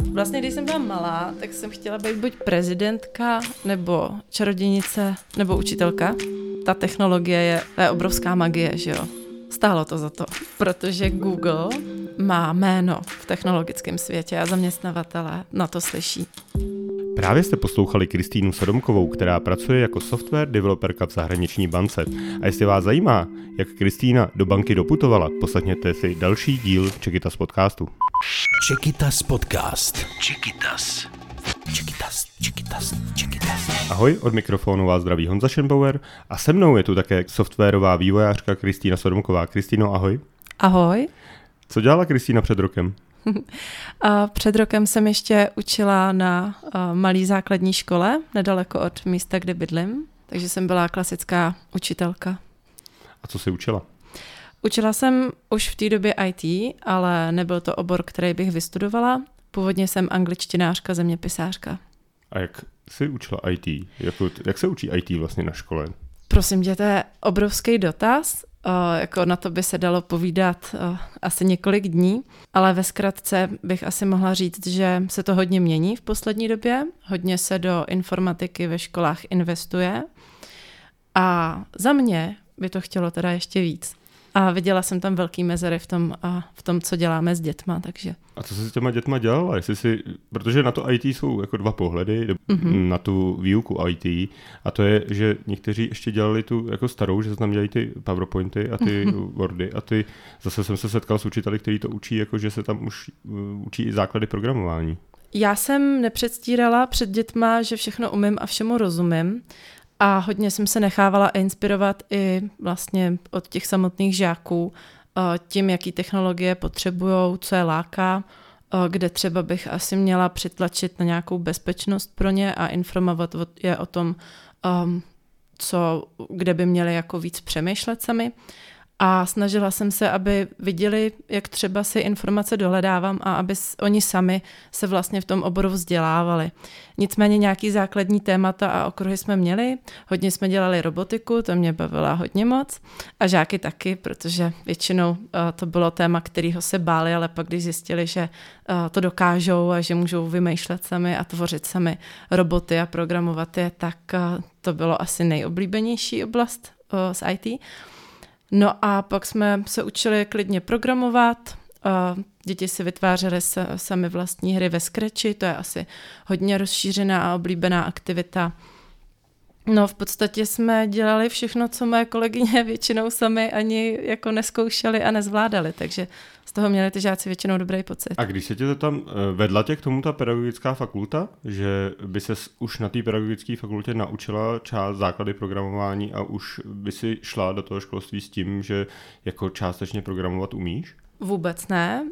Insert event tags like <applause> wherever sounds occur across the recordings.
Vlastně, když jsem byla malá, tak jsem chtěla být buď prezidentka, nebo čarodějnice, nebo učitelka. Ta technologie je, je obrovská magie, že jo? Stálo to za to, protože Google má jméno v technologickém světě a zaměstnavatele na to slyší. Právě jste poslouchali Kristýnu Sodomkovou, která pracuje jako software developerka v zahraniční bance. A jestli vás zajímá, jak Kristýna do banky doputovala, poslechněte si další díl Čekitas podcastu. Čekitas podcast. Čekitas. Čekitas, Čekitas, Čekitas. Ahoj, od mikrofonu vás zdraví Honza Schenbauer a se mnou je tu také softwarová vývojářka Kristýna Sodomková. Kristýno, ahoj. Ahoj. Co dělala Kristýna před rokem? <laughs> A před rokem jsem ještě učila na malé základní škole, nedaleko od místa, kde bydlím, takže jsem byla klasická učitelka. A co jsi učila? Učila jsem už v té době IT, ale nebyl to obor, který bych vystudovala. Původně jsem angličtinářka, zeměpisářka. A jak jsi učila IT? Jak, jak se učí IT vlastně na škole? Prosím tě, to je obrovský dotaz. Uh, jako na to by se dalo povídat uh, asi několik dní, ale ve zkratce bych asi mohla říct, že se to hodně mění v poslední době. Hodně se do informatiky ve školách investuje a za mě by to chtělo teda ještě víc. A viděla jsem tam velký mezery v tom, a v tom, co děláme s dětma, takže. A co jsi s těma dětma dělala? Jestli si, protože na to IT jsou jako dva pohledy, mm-hmm. na tu výuku IT, a to je, že někteří ještě dělali tu jako starou, že se tam dělají ty PowerPointy a ty mm-hmm. Wordy a ty, zase jsem se setkal s učiteli, kteří to učí, jako že se tam už uh, učí i základy programování. Já jsem nepředstírala před dětma, že všechno umím a všemu rozumím. A hodně jsem se nechávala inspirovat i vlastně od těch samotných žáků eh, tím, jaký technologie potřebují, co je láká, eh, kde třeba bych asi měla přitlačit na nějakou bezpečnost pro ně a informovat je o tom, ehm, co, kde by měli jako víc přemýšlet sami a snažila jsem se, aby viděli, jak třeba si informace dohledávám a aby oni sami se vlastně v tom oboru vzdělávali. Nicméně nějaký základní témata a okruhy jsme měli, hodně jsme dělali robotiku, to mě bavila hodně moc a žáky taky, protože většinou uh, to bylo téma, kterého se báli, ale pak když zjistili, že uh, to dokážou a že můžou vymýšlet sami a tvořit sami roboty a programovat je, tak uh, to bylo asi nejoblíbenější oblast z IT. No a pak jsme se učili klidně programovat, děti si vytvářely sami vlastní hry ve Scratchi, to je asi hodně rozšířená a oblíbená aktivita. No v podstatě jsme dělali všechno, co moje kolegyně <laughs> většinou sami ani jako neskoušeli a nezvládali, takže toho měli ty žáci většinou dobrý pocit. A když se tě to tam eh, vedla tě k tomu ta pedagogická fakulta, že by se už na té pedagogické fakultě naučila část základy programování a už by si šla do toho školství s tím, že jako částečně programovat umíš? Vůbec ne.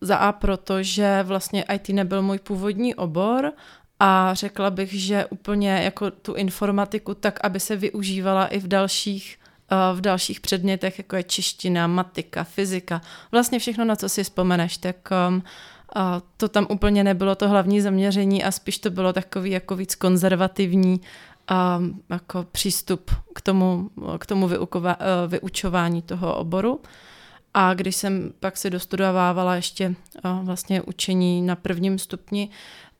Za A proto, že vlastně IT nebyl můj původní obor a řekla bych, že úplně jako tu informatiku tak, aby se využívala i v dalších eh, v dalších předmětech, jako je čeština, matika, fyzika, vlastně všechno, na co si vzpomeneš, tak um, a to tam úplně nebylo to hlavní zaměření a spíš to bylo takový jako víc konzervativní um, jako přístup k tomu, k tomu vyukova, uh, vyučování toho oboru. A když jsem pak se dostudovávala ještě uh, vlastně učení na prvním stupni,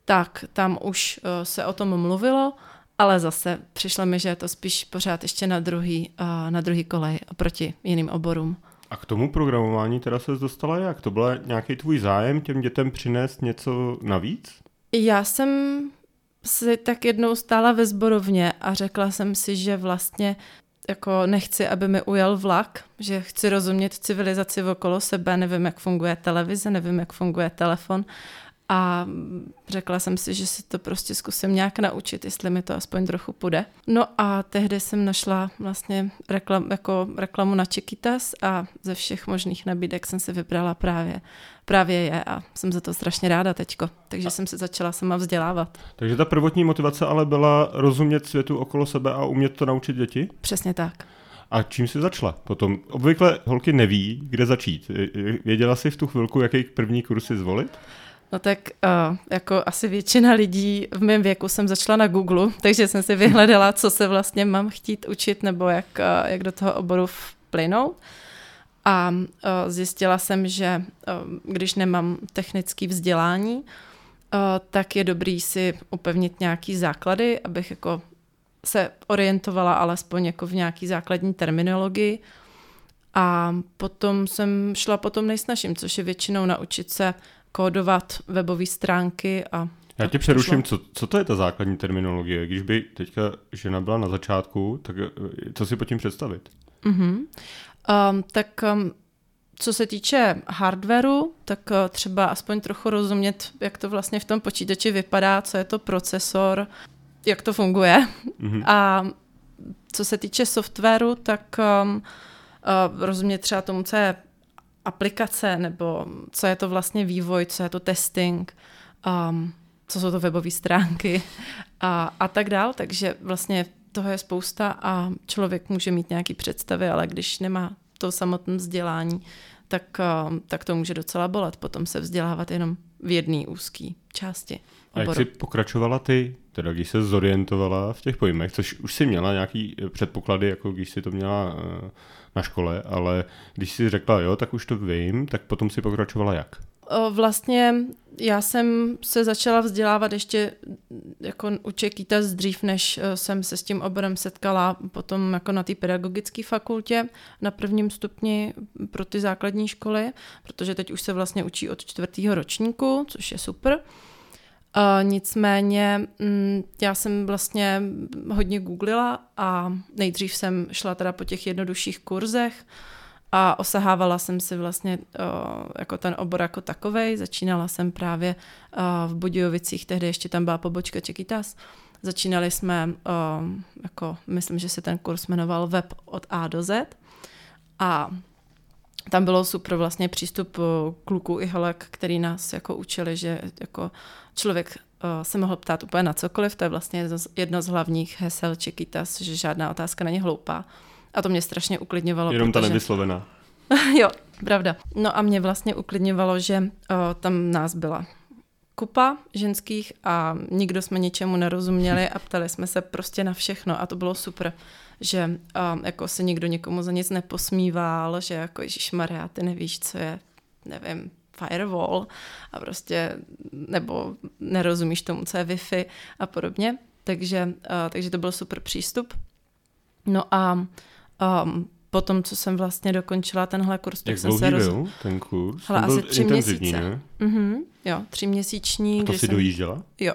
tak tam už se o tom mluvilo, ale zase přišlo mi, že je to spíš pořád ještě na druhý, uh, na druhý kolej oproti jiným oborům. A k tomu programování teda se dostala jak? To byl nějaký tvůj zájem těm dětem přinést něco navíc? Já jsem si tak jednou stála ve zborovně a řekla jsem si, že vlastně jako nechci, aby mi ujel vlak, že chci rozumět civilizaci okolo sebe, nevím, jak funguje televize, nevím, jak funguje telefon a řekla jsem si, že si to prostě zkusím nějak naučit, jestli mi to aspoň trochu půjde. No a tehdy jsem našla vlastně reklam, jako reklamu na Chiquitas a ze všech možných nabídek jsem si vybrala právě, právě je a jsem za to strašně ráda teďko. Takže a... jsem se začala sama vzdělávat. Takže ta prvotní motivace ale byla rozumět světu okolo sebe a umět to naučit děti? Přesně tak. A čím jsi začala potom? Obvykle holky neví, kde začít. Věděla jsi v tu chvilku, jaký první kursy zvolit? No tak uh, jako asi většina lidí v mém věku jsem začala na Google, takže jsem si vyhledala, co se vlastně mám chtít učit nebo jak, uh, jak do toho oboru vplynout. A uh, zjistila jsem, že uh, když nemám technické vzdělání, uh, tak je dobrý si upevnit nějaký základy, abych jako se orientovala alespoň jako v nějaký základní terminologii. A potom jsem šla potom nejsnažím, což je většinou naučit se kódovat webové stránky a já tě přeruším, co, co to je ta základní terminologie? Když by teďka žena byla na začátku, tak co si pod tím představit? Uh-huh. Um, tak um, co se týče hardwareu, tak uh, třeba aspoň trochu rozumět, jak to vlastně v tom počítači vypadá, co je to procesor, jak to funguje. Mm-hmm. A co se týče softwaru, tak um, uh, rozumět třeba tomu, co je aplikace, nebo co je to vlastně vývoj, co je to testing, um, co jsou to webové stránky a, a tak dál. Takže vlastně toho je spousta a člověk může mít nějaké představy, ale když nemá to samotné vzdělání, tak, um, tak to může docela bolet. Potom se vzdělávat jenom v jedné úzké části. A jak jsi pokračovala ty, teda když se zorientovala v těch pojmech, což už si měla nějaký předpoklady, jako když si to měla eh, na škole, ale když si řekla jo, tak už to vím, tak potom si pokračovala jak? Vlastně já jsem se začala vzdělávat ještě jako u Čekýtas dřív, než e, jsem se s tím oborem setkala potom jako na té pedagogické fakultě na prvním stupni pro ty základní školy, protože teď už se vlastně učí od čtvrtého ročníku, což je super. Uh, nicméně mm, já jsem vlastně hodně googlila a nejdřív jsem šla teda po těch jednodušších kurzech, a osahávala jsem si vlastně uh, jako ten obor jako takovej. Začínala jsem právě uh, v Budějovicích, tehdy ještě tam byla pobočka Čekytas. Začínali jsme, jako, myslím, že se ten kurz jmenoval Web od A do Z. A tam bylo super vlastně přístup kluků i holek, který nás jako učili, že jako člověk se mohl ptát úplně na cokoliv, to je vlastně jedno z hlavních hesel Čekytas, že žádná otázka není hloupá. A to mě strašně uklidňovalo. Jenom protože... ta nevyslovená. <laughs> jo, pravda. No a mě vlastně uklidňovalo, že o, tam nás byla kupa ženských a nikdo jsme ničemu nerozuměli a ptali jsme se prostě na všechno a to bylo super, že um, jako se nikdo někomu za nic neposmíval, že jako Ježíš Maria, ty nevíš, co je, nevím, firewall a prostě, nebo nerozumíš tomu, co je Wi-Fi a podobně. Takže, uh, takže to byl super přístup. No a um, po tom, co jsem vlastně dokončila tenhle kurz, tak Jak jsem se roz... byl ten kurz? Hele, asi tři měsíce. Ne? Mm-hmm, jo, tři měsíční. A to si jsem... dojížděla? Jo.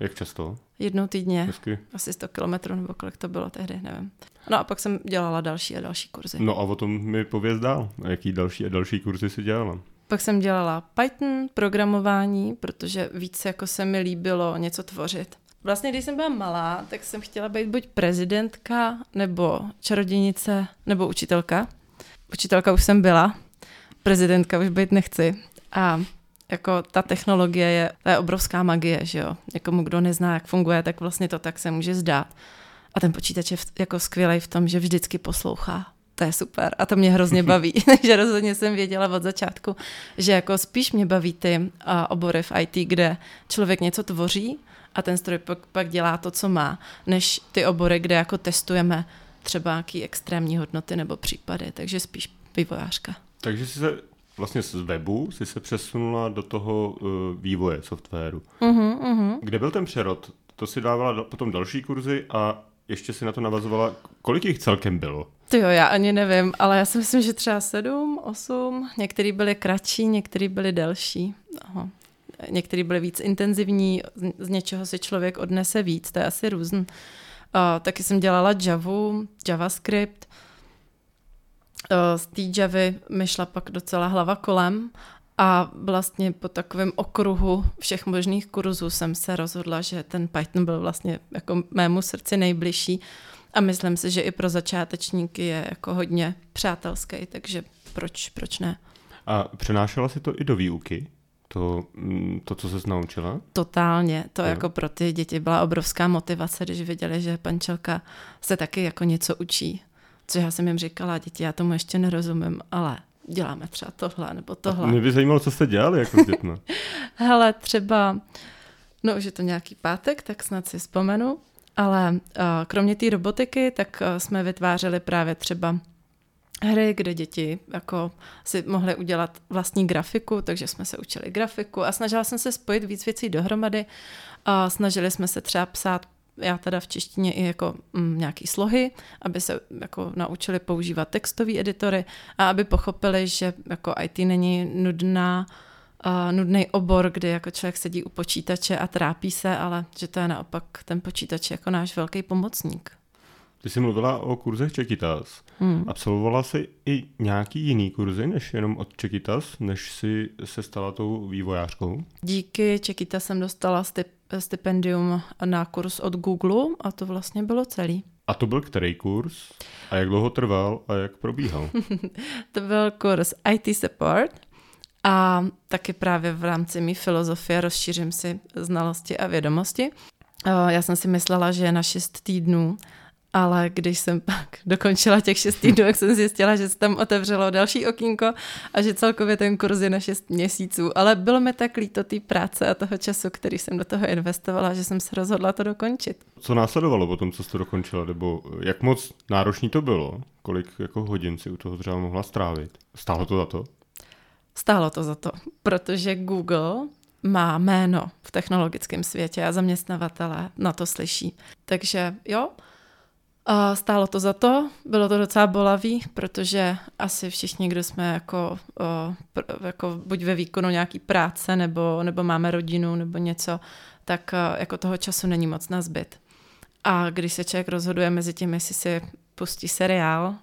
Jak často? Jednou týdně. Hezky. Asi 100 kilometrů, nebo kolik to bylo tehdy, nevím. No a pak jsem dělala další a další kurzy. No a o tom mi pověz dál. A jaký další a další kurzy si dělala? Pak jsem dělala Python, programování, protože víc jako se mi líbilo něco tvořit. Vlastně, když jsem byla malá, tak jsem chtěla být buď prezidentka, nebo čarodějnice, nebo učitelka. Učitelka už jsem byla, prezidentka už být nechci. A jako ta technologie je, to je obrovská magie, že jo. Někomu, kdo nezná, jak funguje, tak vlastně to tak se může zdát. A ten počítač je v, jako skvělý v tom, že vždycky poslouchá. To je super a to mě hrozně baví. <laughs> <laughs> Takže rozhodně jsem věděla od začátku, že jako spíš mě baví ty uh, obory v IT, kde člověk něco tvoří a ten stroj pak, pak dělá to, co má, než ty obory, kde jako testujeme třeba nějaký extrémní hodnoty nebo případy, takže spíš vývojářka. Takže jsi se vlastně z webu si se přesunula do toho uh, vývoje softwaru. Uh-huh, uh-huh. Kde byl ten přerod? To si dávala potom další kurzy a ještě si na to navazovala. Kolik jich celkem bylo? To jo, já ani nevím, ale já si myslím, že třeba sedm, osm, některý byly kratší, některý byly delší. Aha některý byly víc intenzivní, z něčeho si člověk odnese víc, to je asi různ. Uh, taky jsem dělala Javu, JavaScript. Uh, z té Javy mi šla pak docela hlava kolem a vlastně po takovém okruhu všech možných kurzů jsem se rozhodla, že ten Python byl vlastně jako mému srdci nejbližší a myslím si, že i pro začátečníky je jako hodně přátelský, takže proč, proč ne? A přenášela si to i do výuky? to, mm, to, co se naučila? Totálně. To jo. jako pro ty děti byla obrovská motivace, když viděli, že pančelka se taky jako něco učí. Co já jsem jim říkala, děti, já tomu ještě nerozumím, ale děláme třeba tohle nebo tohle. Mě by zajímalo, co jste dělali jako s dětmi. <laughs> Hele, třeba, no už je to nějaký pátek, tak snad si vzpomenu, ale uh, kromě té robotiky, tak uh, jsme vytvářeli právě třeba hry, kde děti jako si mohly udělat vlastní grafiku, takže jsme se učili grafiku a snažila jsem se spojit víc věcí dohromady a snažili jsme se třeba psát já teda v češtině i jako mm, nějaký slohy, aby se jako naučili používat textové editory a aby pochopili, že jako IT není nudná uh, nudný obor, kdy jako člověk sedí u počítače a trápí se, ale že to je naopak ten počítač jako náš velký pomocník. Ty jsi mluvila o kurzech Čekitas. Hmm. Absolvovala jsi i nějaký jiný kurzy, než jenom od Čekitas, než jsi se stala tou vývojářkou? Díky Čekitas jsem dostala stip, stipendium na kurz od Google a to vlastně bylo celý. A to byl který kurz? A jak dlouho trval a jak probíhal? <laughs> to byl kurz IT Support a taky právě v rámci mý filozofie rozšířím si znalosti a vědomosti. Já jsem si myslela, že na šest týdnů ale když jsem pak dokončila těch šest týdnů, jak jsem zjistila, že se tam otevřelo další okýnko a že celkově ten kurz je na šest měsíců. Ale bylo mi tak líto té práce a toho času, který jsem do toho investovala, že jsem se rozhodla to dokončit. Co následovalo po tom, co jste dokončila? Nebo jak moc náročný to bylo? Kolik jako hodin si u toho třeba mohla strávit? Stálo to za to? Stálo to za to, protože Google má jméno v technologickém světě a zaměstnavatele na to slyší. Takže jo, a stálo to za to, bylo to docela bolavý, protože asi všichni, kdo jsme jako, jako buď ve výkonu nějaký práce, nebo, nebo máme rodinu, nebo něco, tak jako toho času není moc na zbyt. A když se člověk rozhoduje mezi tím, jestli si pustí seriál,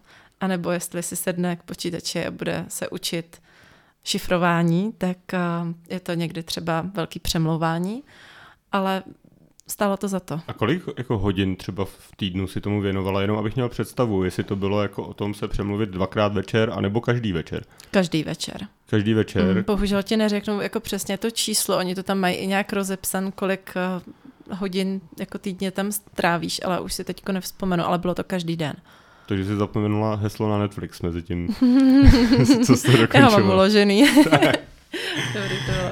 anebo jestli si sedne k počítači a bude se učit šifrování, tak je to někdy třeba velký přemlouvání, ale stálo to za to. A kolik jako hodin třeba v týdnu si tomu věnovala, jenom abych měl představu, jestli to bylo jako o tom se přemluvit dvakrát večer, anebo každý večer? Každý večer. Každý večer. Mm, bohužel ti neřeknu jako přesně to číslo, oni to tam mají i nějak rozepsan, kolik uh, hodin jako týdně tam strávíš, ale už si teďko nevzpomenu, ale bylo to každý den. Takže jsi zapomenula heslo na Netflix mezi tím, <laughs> co jste dokončila. Já mám uložený. <laughs> <laughs> Dobrý to bylo.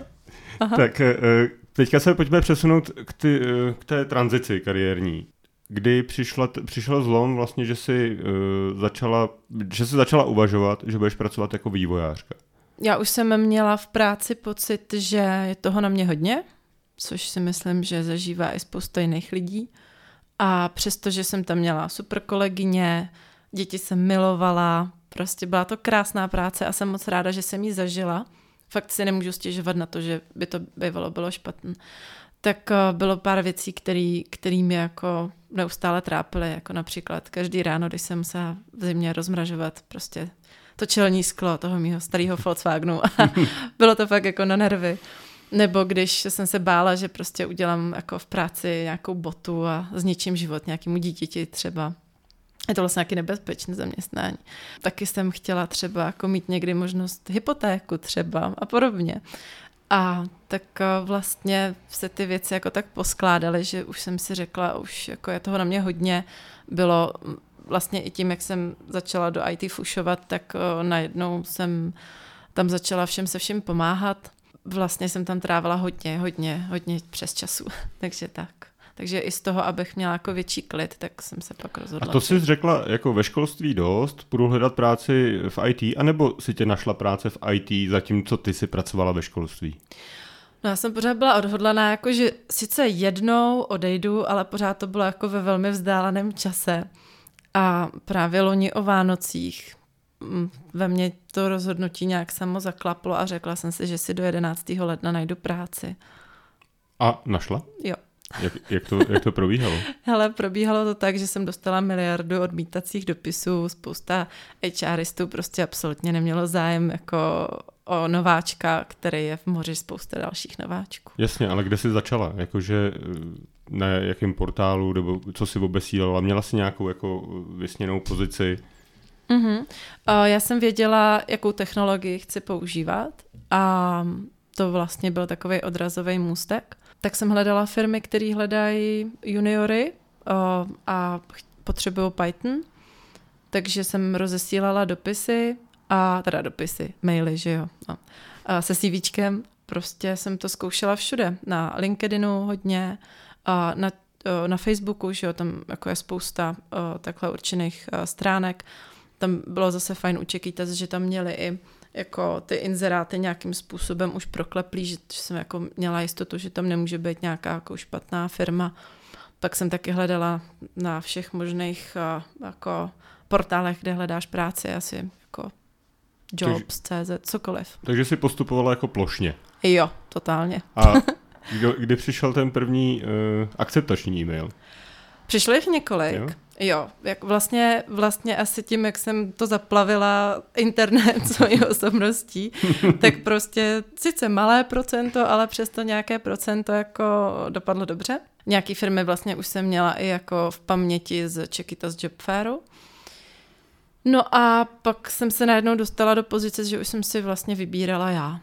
Aha. Tak uh, Teďka se pojďme přesunout k, ty, eh, k té tranzici kariérní. Kdy přišla, přišel zlom vlastně, že si uh, začala, že si začala uvažovat, že budeš pracovat jako vývojářka? Já už jsem měla v práci pocit, že je toho na mě hodně, což si myslím, že zažívá i spousta jiných lidí. A přestože jsem tam měla super kolegyně, děti jsem milovala, prostě byla to krásná práce a jsem moc ráda, že jsem ji zažila – fakt si nemůžu stěžovat na to, že by to bývalo bylo špatné. Tak eh, bylo pár věcí, který, který mě jako neustále trápily, jako například každý ráno, když jsem se v zimě rozmražovat prostě to čelní sklo toho mého starého Volkswagenu. <laughs> bylo to fakt jako na nervy. Nebo když jsem se bála, že prostě udělám jako v práci nějakou botu a zničím život nějakému dítěti třeba je to vlastně nějaký nebezpečné zaměstnání. Taky jsem chtěla třeba jako mít někdy možnost hypotéku třeba a podobně. A tak eh, vlastně se ty věci jako tak poskládaly, že už jsem si řekla, už jako je toho na mě hodně. Bylo mm, vlastně i tím, jak jsem začala do IT fušovat, tak eh, najednou jsem tam začala všem se všem pomáhat. Vlastně jsem tam trávila hodně, hodně, hodně přes času. <laughs> Takže tak. Takže i z toho, abych měla jako větší klid, tak jsem se pak rozhodla. A to jsi řekla jako ve školství dost, budu hledat práci v IT, anebo si tě našla práce v IT, zatímco ty si pracovala ve školství? No já jsem pořád byla odhodlaná, jako že sice jednou odejdu, ale pořád to bylo jako ve velmi vzdáleném čase. A právě loni o Vánocích mm, ve mně to rozhodnutí nějak samo zaklaplo a řekla jsem si, že si do 11. ledna najdu práci. A našla? Jo. Jak, jak, to, jak to probíhalo? <laughs> Hele, probíhalo to tak, že jsem dostala miliardu odmítacích dopisů, spousta HRistů prostě absolutně nemělo zájem jako o nováčka, který je v moři spousta dalších nováčků. Jasně, ale kde jsi začala? Jakože eh, na jakém portálu, nebo co si obesílala? Měla jsi nějakou jako vysněnou pozici? Uh, já jsem věděla, jakou technologii chci používat a to vlastně byl takový odrazový můstek tak jsem hledala firmy, které hledají juniory uh, a potřebují Python, takže jsem rozesílala dopisy, a teda dopisy, maily, že jo, no, a se CVčkem, prostě jsem to zkoušela všude, na LinkedInu hodně, a na, na Facebooku, že jo, tam jako je spousta uh, takhle určených uh, stránek, tam bylo zase fajn u Čekýtas, že tam měli i jako ty inzeráty nějakým způsobem už prokleplý, že, že jsem jako měla jistotu, že tam nemůže být nějaká jako špatná firma. Pak jsem taky hledala na všech možných uh, jako portálech, kde hledáš práci, asi jako jobs, CZ, cokoliv. Takže si postupovala jako plošně. Jo, totálně. A <laughs> kdo, kdy přišel ten první uh, akceptační e-mail? Přišlo jich několik. Jo? Jo, jak vlastně, vlastně asi tím, jak jsem to zaplavila internet <laughs> svojí osobností, <laughs> tak prostě sice malé procento, ale přesto nějaké procento jako dopadlo dobře. Nějaký firmy vlastně už jsem měla i jako v paměti z Čekytas Job Fairu. No a pak jsem se najednou dostala do pozice, že už jsem si vlastně vybírala já.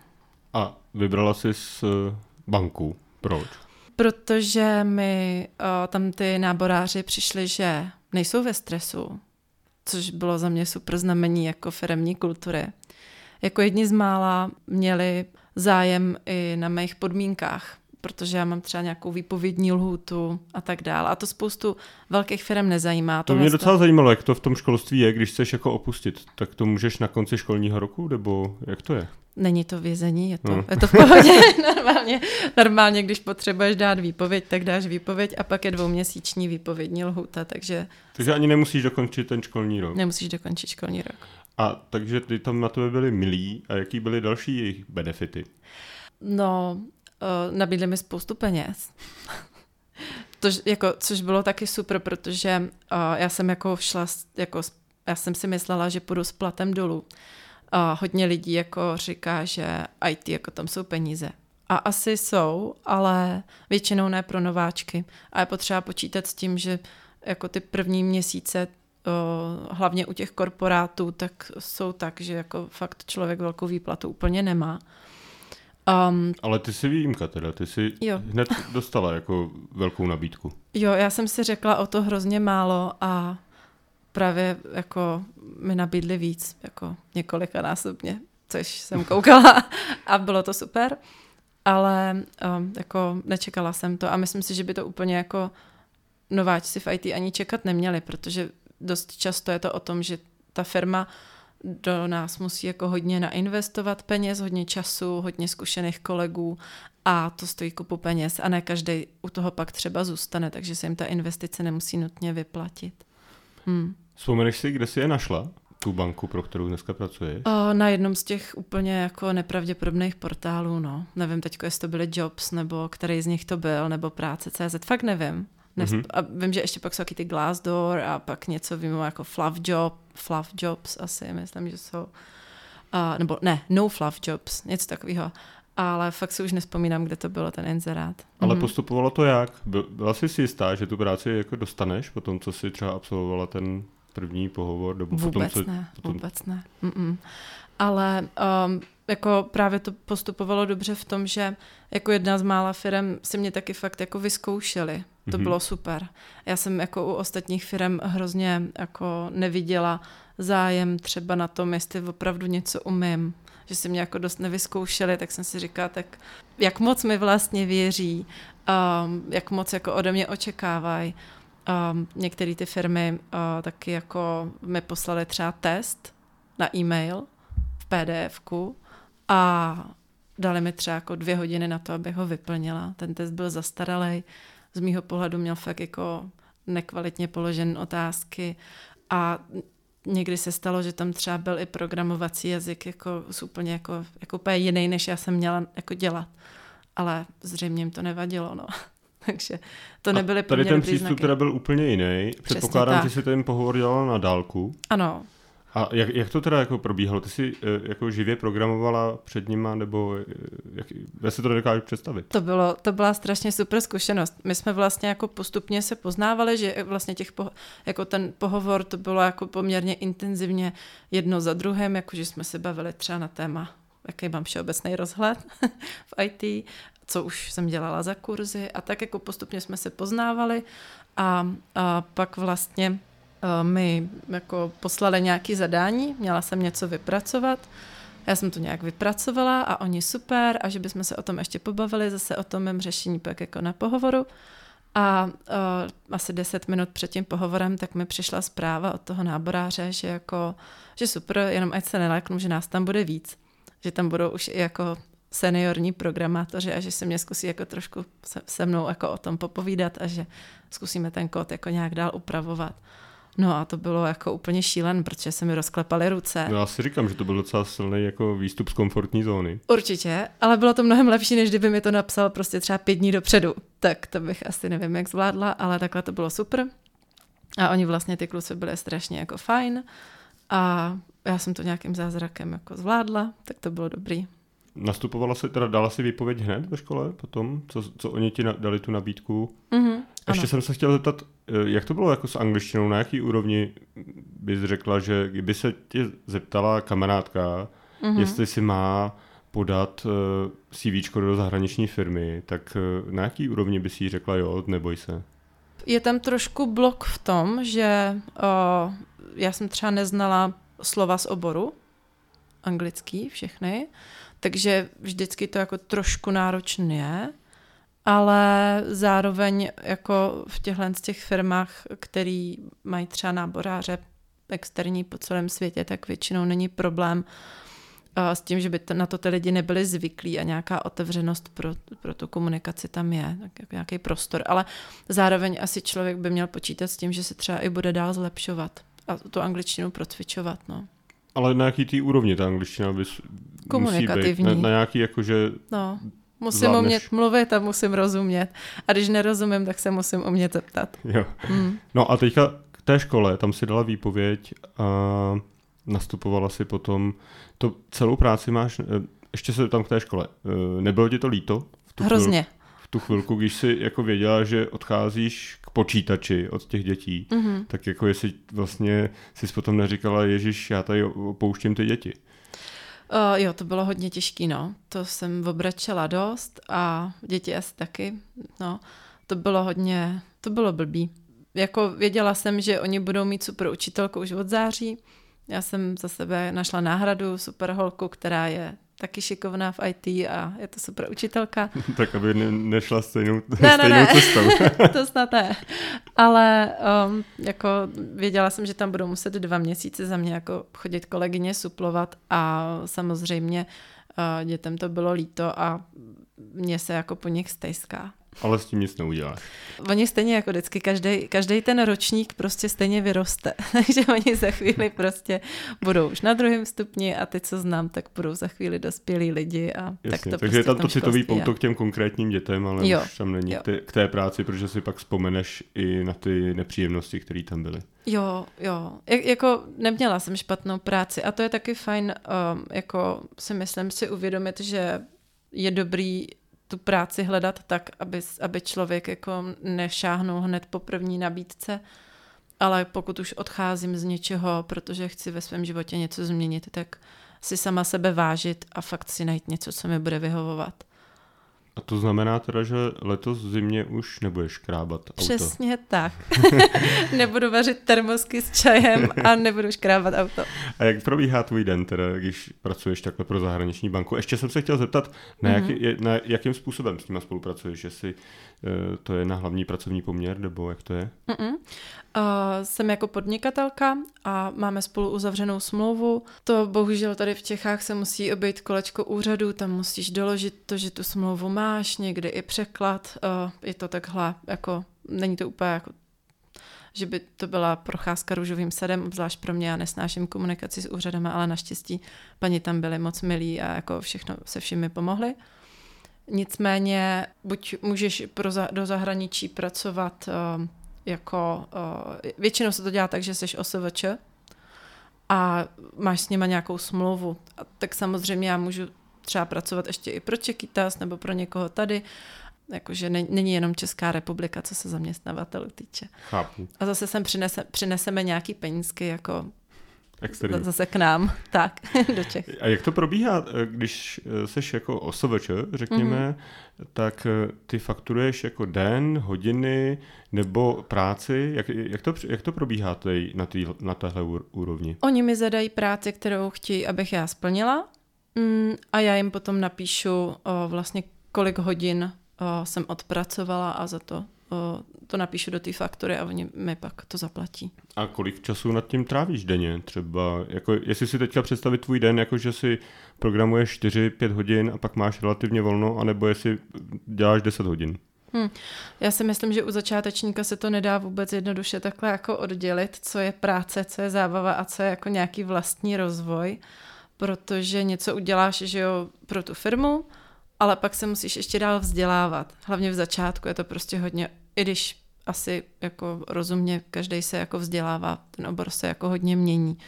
A vybrala jsi z eh, banku. Proč? Protože mi o, tam ty náboráři přišli, že nejsou ve stresu, což bylo za mě super znamení jako firemní kultury. Jako jedni z mála měli zájem i na mých podmínkách, protože já mám třeba nějakou výpovědní lhůtu a tak dále. A to spoustu velkých firm nezajímá. To mě docela zajímalo, jak to v tom školství je, když chceš jako opustit. Tak to můžeš na konci školního roku, nebo jak to je? Není to vězení, je to, no. je to v pohodě. <laughs> normálně, normálně, když potřebuješ dát výpověď, tak dáš výpověď a pak je dvouměsíční výpovědní lhůta, takže... Takže ani nemusíš dokončit ten školní rok. Nemusíš dokončit školní rok. A takže ty tam na tebe byli milí a jaký byly další jejich benefity? No, uh, nabídli mi spoustu peněz. <laughs> to, jako, což bylo taky super, protože uh, já jsem jako šla, jako, já jsem si myslela, že půjdu s platem dolů. A hodně lidí jako říká, že IT jako tam jsou peníze. A asi jsou, ale většinou ne pro nováčky. A je potřeba počítat s tím, že jako ty první měsíce hlavně u těch korporátů, tak jsou tak, že jako fakt člověk velkou výplatu úplně nemá. Um, Ale ty jsi výjimka teda, ty jsi jo. hned dostala jako velkou nabídku. Jo, já jsem si řekla o to hrozně málo a právě jako mi nabídli víc, jako několika násobně, což jsem koukala <laughs> a bylo to super, ale um, jako nečekala jsem to a myslím si, že by to úplně jako nováčci v IT ani čekat neměli, protože dost často je to o tom, že ta firma do nás musí jako hodně nainvestovat peněz, hodně času, hodně zkušených kolegů a to stojí kupu peněz a ne každý u toho pak třeba zůstane, takže se jim ta investice nemusí nutně vyplatit. Hmm. Vzpomeneš si, kde jsi je našla? Tu banku, pro kterou dneska pracuješ? O, na jednom z těch úplně jako nepravděpodobných portálů, no. Nevím teď, jestli to byly Jobs, nebo který z nich to byl, nebo práce.cz, fakt nevím. Nesp- mm-hmm. A vím, že ještě pak jsou taky ty Glassdoor a pak něco vím jako Fluff Job, Fluff Jobs asi, myslím, že jsou. Uh, nebo ne, No Fluff Jobs, něco takového ale fakt si už nespomínám, kde to bylo ten inzerát. Ale mm. postupovalo to jak? Byla jsi si jistá, že tu práci jako dostaneš po tom, co si třeba absolvovala ten první pohovor? Nebo vůbec potom, co, ne, potom... vůbec ne. Mm-mm. Ale um, jako právě to postupovalo dobře v tom, že jako jedna z mála firm si mě taky fakt jako vyzkoušeli. To mm-hmm. bylo super. Já jsem jako u ostatních firm hrozně jako neviděla zájem třeba na tom, jestli opravdu něco umím že si mě jako dost nevyzkoušeli, tak jsem si říkala, tak jak moc mi vlastně věří, um, jak moc jako ode mě očekávají. Um, Některé ty firmy uh, taky jako mi poslali třeba test na e-mail v pdf a dali mi třeba jako dvě hodiny na to, abych ho vyplnila. Ten test byl zastaralý, z mýho pohledu měl fakt jako nekvalitně položen otázky a někdy se stalo, že tam třeba byl i programovací jazyk jako úplně jako, jako úplně jiný, než já jsem měla jako dělat. Ale zřejmě jim to nevadilo, no. <laughs> Takže to nebyly tady ten přístup teda byl úplně jiný. Předpokládám, že si ten pohovor dělala na dálku. Ano, a jak, jak to teda jako probíhalo? Ty jsi uh, jako živě programovala před nima, nebo uh, jak, já si to nedokážu představit? To, bylo, to byla strašně super zkušenost. My jsme vlastně jako postupně se poznávali, že vlastně těch, po, jako ten pohovor to bylo jako poměrně intenzivně jedno za druhým, jako že jsme se bavili třeba na téma, jaký mám všeobecný rozhled <laughs> v IT, co už jsem dělala za kurzy a tak jako postupně jsme se poznávali a, a pak vlastně Eh, mi jako poslali nějaké zadání, měla jsem něco vypracovat, já jsem to nějak vypracovala a oni super a že bychom se o tom ještě pobavili, zase o tom mém řešení pak jako na pohovoru. A uh, asi deset minut před tím pohovorem tak mi přišla zpráva od toho náboráře, že jako, že super, jenom ať se neléknu, že nás tam bude víc. Že tam budou už i jako seniorní programátoři a že se mě zkusí jako trošku se, se mnou jako o tom popovídat a že zkusíme ten kód jako nějak dál upravovat. No a to bylo jako úplně šílen, protože se mi rozklepaly ruce. No já si říkám, že to byl docela silný jako výstup z komfortní zóny. Určitě, ale bylo to mnohem lepší, než kdyby mi to napsal prostě třeba pět dní dopředu. Tak to bych asi nevím, jak zvládla, ale takhle to bylo super. A oni vlastně ty kluci byli strašně jako fajn a já jsem to nějakým zázrakem jako zvládla, tak to bylo dobrý. Nastupovala si, teda dala si výpověď hned ve škole potom, co, co oni ti na, dali tu nabídku? Mm-hmm, Ještě ano. jsem se chtěl zeptat, eh, jak to bylo jako s angličtinou, na jaký úrovni bys řekla, že kdyby se tě zeptala kamarádka, mm-hmm. jestli si má podat uh, CV do zahraniční firmy, tak uh, na jaký úrovni bys jí řekla jo, neboj se? Je tam trošku blok v tom, že o, já jsem třeba neznala slova z oboru, anglický všechny, takže vždycky to jako trošku náročné je, ale zároveň jako v těchto z těch firmách, který mají třeba náboráře externí po celém světě, tak většinou není problém uh, s tím, že by to, na to ty lidi nebyli zvyklí a nějaká otevřenost pro, pro tu komunikaci tam je, tak jako nějaký prostor. Ale zároveň asi člověk by měl počítat s tím, že se třeba i bude dál zlepšovat a tu angličtinu procvičovat. No. Ale na jaký tý úrovni ta angličtina bys, musí být? Komunikativní. Na, na nějaký jakože No, musím Zvládneš. umět mluvit a musím rozumět. A když nerozumím, tak se musím umět zeptat. Jo. Hmm. No a teďka k té škole, tam si dala výpověď a nastupovala si potom, to celou práci máš, eh, ještě se tam k té škole, eh, nebylo ti to líto? V tu Hrozně. Chvíli, tu chvilku, když jsi jako věděla, že odcházíš k počítači od těch dětí, Mhm. tak jako jestli vlastně jsi potom neříkala, Ježíš, já tady opouštím ty děti. Uh, jo, to bylo hodně těžký, no. To jsem obračela dost a děti asi taky. No, to bylo hodně, to bylo blbý. Jako věděla jsem, že oni budou mít super učitelku už od září. Já jsem za sebe našla náhradu, super holku, která je taky šikovná v IT a je to super učitelka. <laughs> tak aby ne, nešla stejnou, Ne, ne, stejnou ne. cestou. <laughs> to snad ne. Ale um, jako věděla jsem, že tam budou muset dva měsíce za mě jako chodit kolegyně suplovat a samozřejmě uh, dětem to bylo líto a mě se jako po nich stejská. Ale s tím nic neuděláš. Oni stejně jako vždycky, každý, každý ten ročník prostě stejně vyroste. <laughs> Takže oni za chvíli prostě budou už na druhém stupni a ty, co znám, tak budou za chvíli dospělí lidi a Jasně, tak to takže prostě je tam to citový je. pouto k těm konkrétním dětem, ale Jo, už tam není jo. k té, k té práci, protože si pak vzpomeneš i na ty nepříjemnosti, které tam byly. Jo, jo. Jak, jako neměla jsem špatnou práci a to je taky fajn, um, jako si myslím si uvědomit, že je dobrý tu práci hledat tak, aby, aby člověk jako nešáhnul hned po první nabídce, ale pokud už odcházím z něčeho, protože chci ve svém životě něco změnit, tak si sama sebe vážit a fakt si najít něco, co mi bude vyhovovat. A to znamená teda, že letos v zimě už nebudeš krábat auto. Přesně tak. <laughs> nebudu vařit termosky s čajem a nebudu škrábat auto. A jak probíhá tvůj den, teda, když pracuješ takhle pro zahraniční banku? Ještě jsem se chtěl zeptat, na, Mhm. jaký, je- na jakým způsobem s nima spolupracuješ? Jestli to je na hlavní pracovní poměr, nebo jak to je? Mm-mm. Uh, jsem jako podnikatelka a máme spolu uzavřenou smlouvu. To bohužel tady v Čechách se musí obejít kolečko úřadu, tam musíš doložit to, že tu smlouvu máš, někdy i překlad. Uh, je to takhle, jako není to úplně jako že by to byla procházka růžovým sadem, obzvlášť pro mě, já nesnáším komunikaci s úřadem, ale naštěstí paní tam byli moc milí a jako všechno se vším mi pomohli. Nicméně buď můžeš pro za, do zahraničí pracovat uh, jako, uh, většinou se to dělá tak, že jsi OSVČ a máš s nima nějakou smlouvu. A tak samozřejmě já můžu třeba pracovat ještě i pro Čekytas nebo pro někoho tady, jakože ne, není jenom Česká republika, co se zaměstnavatelů týče. Chápu. A zase sem přinese, přineseme nějaký penízky jako Externí. zase k nám, <laughs> tak, <laughs> do Čech. A jak to probíhá, eh, když eh, seš jako OSVČ, řekněme, Mhm. mm-hmm. tak eh, ty fakturuješ jako den, hodiny nebo práci? Jak, jak, to, jak to probíhá tej, na, tý, na téhle úr- úrovni? Oni mi zadají práci, kterou chtějí, abych já splnila mm, a já jim potom napíšu o, vlastně, kolik hodin o, jsem odpracovala a za to to napíšu do té faktory a oni mi pak to zaplatí. A kolik času nad tím trávíš denně? Třeba, jako, jestli si teďka představit tvůj den, jako že si programuješ 4-5 hodin a pak máš relativně volno, anebo jestli děláš 10 hodin? Hmm. Já si myslím, že u začátečníka se to nedá vůbec jednoduše takhle jako oddělit, co je práce, co je zábava a co je jako nějaký vlastní rozvoj, protože něco uděláš, že jo, pro tu firmu, ale pak se musíš ještě dál vzdělávat. Hlavně v začátku je to prostě hodně, i když asi jako rozumně každý se jako vzdělává, ten obor se jako hodně mění,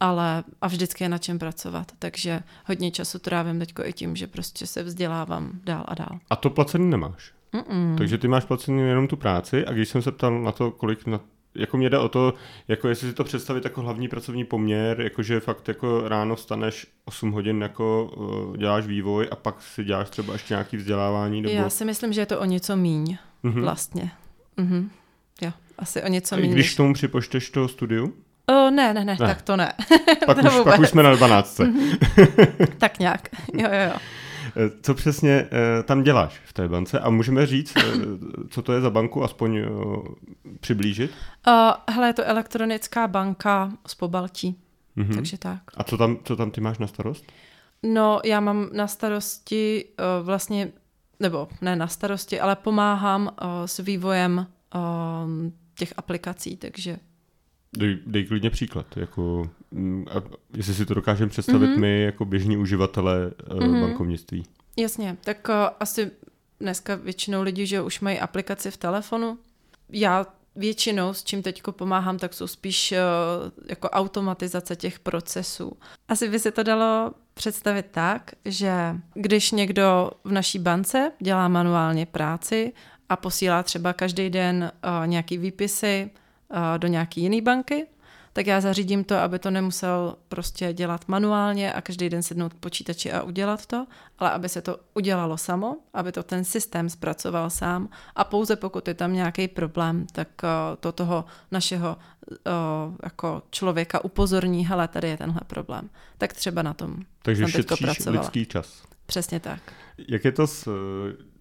ale a vždycky je na čem pracovat, takže hodně času trávím teďko i tím, že prostě se vzdělávám dál a dál. A to placený nemáš? Mm-mm. Takže ty máš placený jenom tu práci a když jsem se ptal na to, kolik na jako mě jde o to, jako jestli si to představit jako hlavní pracovní poměr, jakože fakt jako ráno staneš 8 hodin, jako uh, děláš vývoj a pak si děláš třeba ještě nějaký vzdělávání. Nebo... Já si myslím, že je to o něco míň mm-hmm. vlastně. Mm-hmm. Jo, asi o něco míň. Když k tomu připočteš to studiu? O, ne, ne, ne, ne, tak to ne. pak, to už, pak už <laughs> jsme na 12. Mm-hmm. <laughs> tak nějak, jo, jo, jo. Eh, co přesně eh, tam děláš v té bance a můžeme říct, eh, co to je za banku, aspoň přiblížit? Uh, hele, je to elektronická banka z Pobaltí, mm-hmm. takže tak. A co tam, co tam ty máš na starost? No, já mám na starosti uh, vlastně, nebo ne na starosti, ale pomáhám uh, s vývojem uh, těch aplikací, takže Dej, dej klidně příklad, jako, mm, a jestli si to dokážeme představit mm-hmm. my jako běžní uživatelé mm-hmm. bankovnictví. Jasně, tak uh, asi dneska většinou lidi, že už mají aplikaci v telefonu. Já většinou, s čím teď pomáhám, tak jsou spíš uh, jako automatizace těch procesů. Asi by se to dalo představit tak, že když někdo v naší bance dělá manuálně práci a posílá třeba každý den uh, nějaký výpisy, do nějaké jiné banky, tak já zařídím to, aby to nemusel prostě dělat manuálně a každý den sednout k počítači a udělat to, ale aby se to udělalo samo, aby to ten systém zpracoval sám a pouze pokud je tam nějaký problém, tak to toho našeho jako člověka upozorní, hele, tady je tenhle problém. Tak třeba na tom Takže jsem šetříš lidský čas. Přesně tak. Jak je to s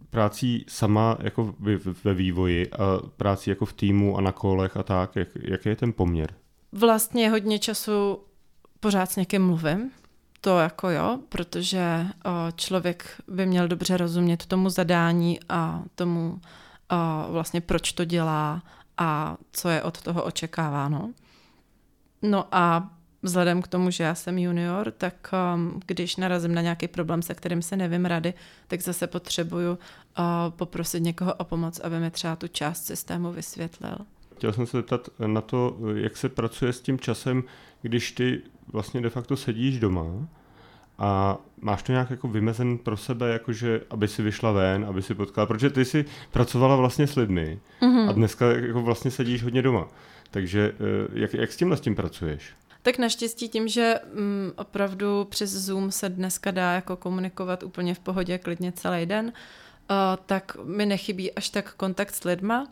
prácí sama jako ve vývoji a práci jako v týmu a na kolech a tak, jak, jaký je ten poměr? Vlastně hodně času pořád s někým mluvím, to jako jo, protože člověk by měl dobře rozumět tomu zadání a tomu vlastně proč to dělá a co je od toho očekáváno. No a vzhledem k tomu, že já jsem junior, tak když narazím na nějaký problém, se kterým se nevím rady, tak zase potřebuju uh, poprosit někoho o pomoc, aby mi třeba tu část systému vysvětlil. Chtěl jsem se zeptat na to, jak se pracuje s tím časem, když ty vlastně de facto sedíš doma a máš to nějak jako vymezen pro sebe, jakože aby si vyšla ven, aby si potkala, protože ty jsi pracovala vlastně s lidmi mm-hmm. a dneska jako vlastně sedíš hodně doma. Takže eh, jak, jak s tímhle s tím pracuješ? Tak naštěstí tím, že mm, opravdu přes Zoom se dneska dá jako komunikovat úplně v pohodě klidně celý den, uh, tak mi nechybí až tak kontakt s lidma.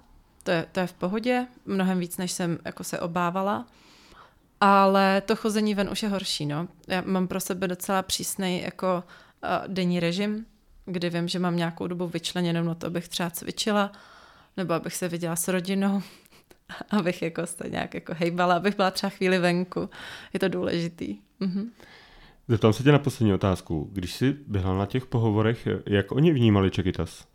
To je, to je v pohodě, mnohem víc, než jsem jako se obávala. Ale to chození ven už je horší, no. Já mám pro sebe docela přísný jako uh, denní režim, kdy vím, že mám nějakou dobu vyčleněnou na to, abych třeba cvičila, nebo abych se viděla s rodinou, <laughs> abych jako se nějak jako hejbala, abych byla třeba chvíli venku. Je to důležitý. Mhm. Zeptám se tě na poslední otázku. Když jsi byla na těch pohovorech, jak oni vnímali Čekytas?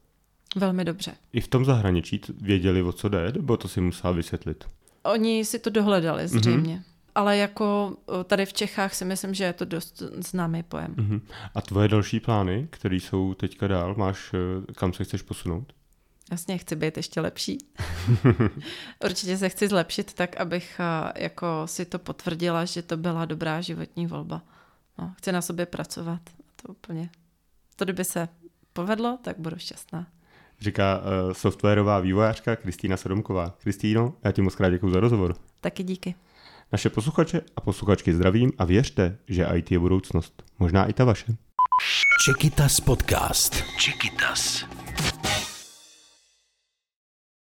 Velmi dobře. I v tom zahraničí věděli, o co jde, nebo to si musela vysvětlit? Oni si to dohledali zřejmě. Mm-hmm. Ale jako tady v Čechách si myslím, že je to dost známý pojem. Mm-hmm. A tvoje další plány, které jsou teďka dál, máš, eh, kam se chceš posunout? Jasně, chci být ještě lepší. <laughs> Určitě se chci zlepšit tak, abych eh, jako si to potvrdila, že to byla dobrá životní volba. No, chci na sobě pracovat. To úplně. To, kdyby se povedlo, tak budu šťastná. Říká uh, softwarová vývojářka Kristýna Sodomková. Kristýno, já ti moc krát děkuji za rozhovor. Taky díky. Naše posluchače a posluchačky zdravím a věřte, že IT je budoucnost. Možná i ta vaše. Čekytas podcast. Čekytas.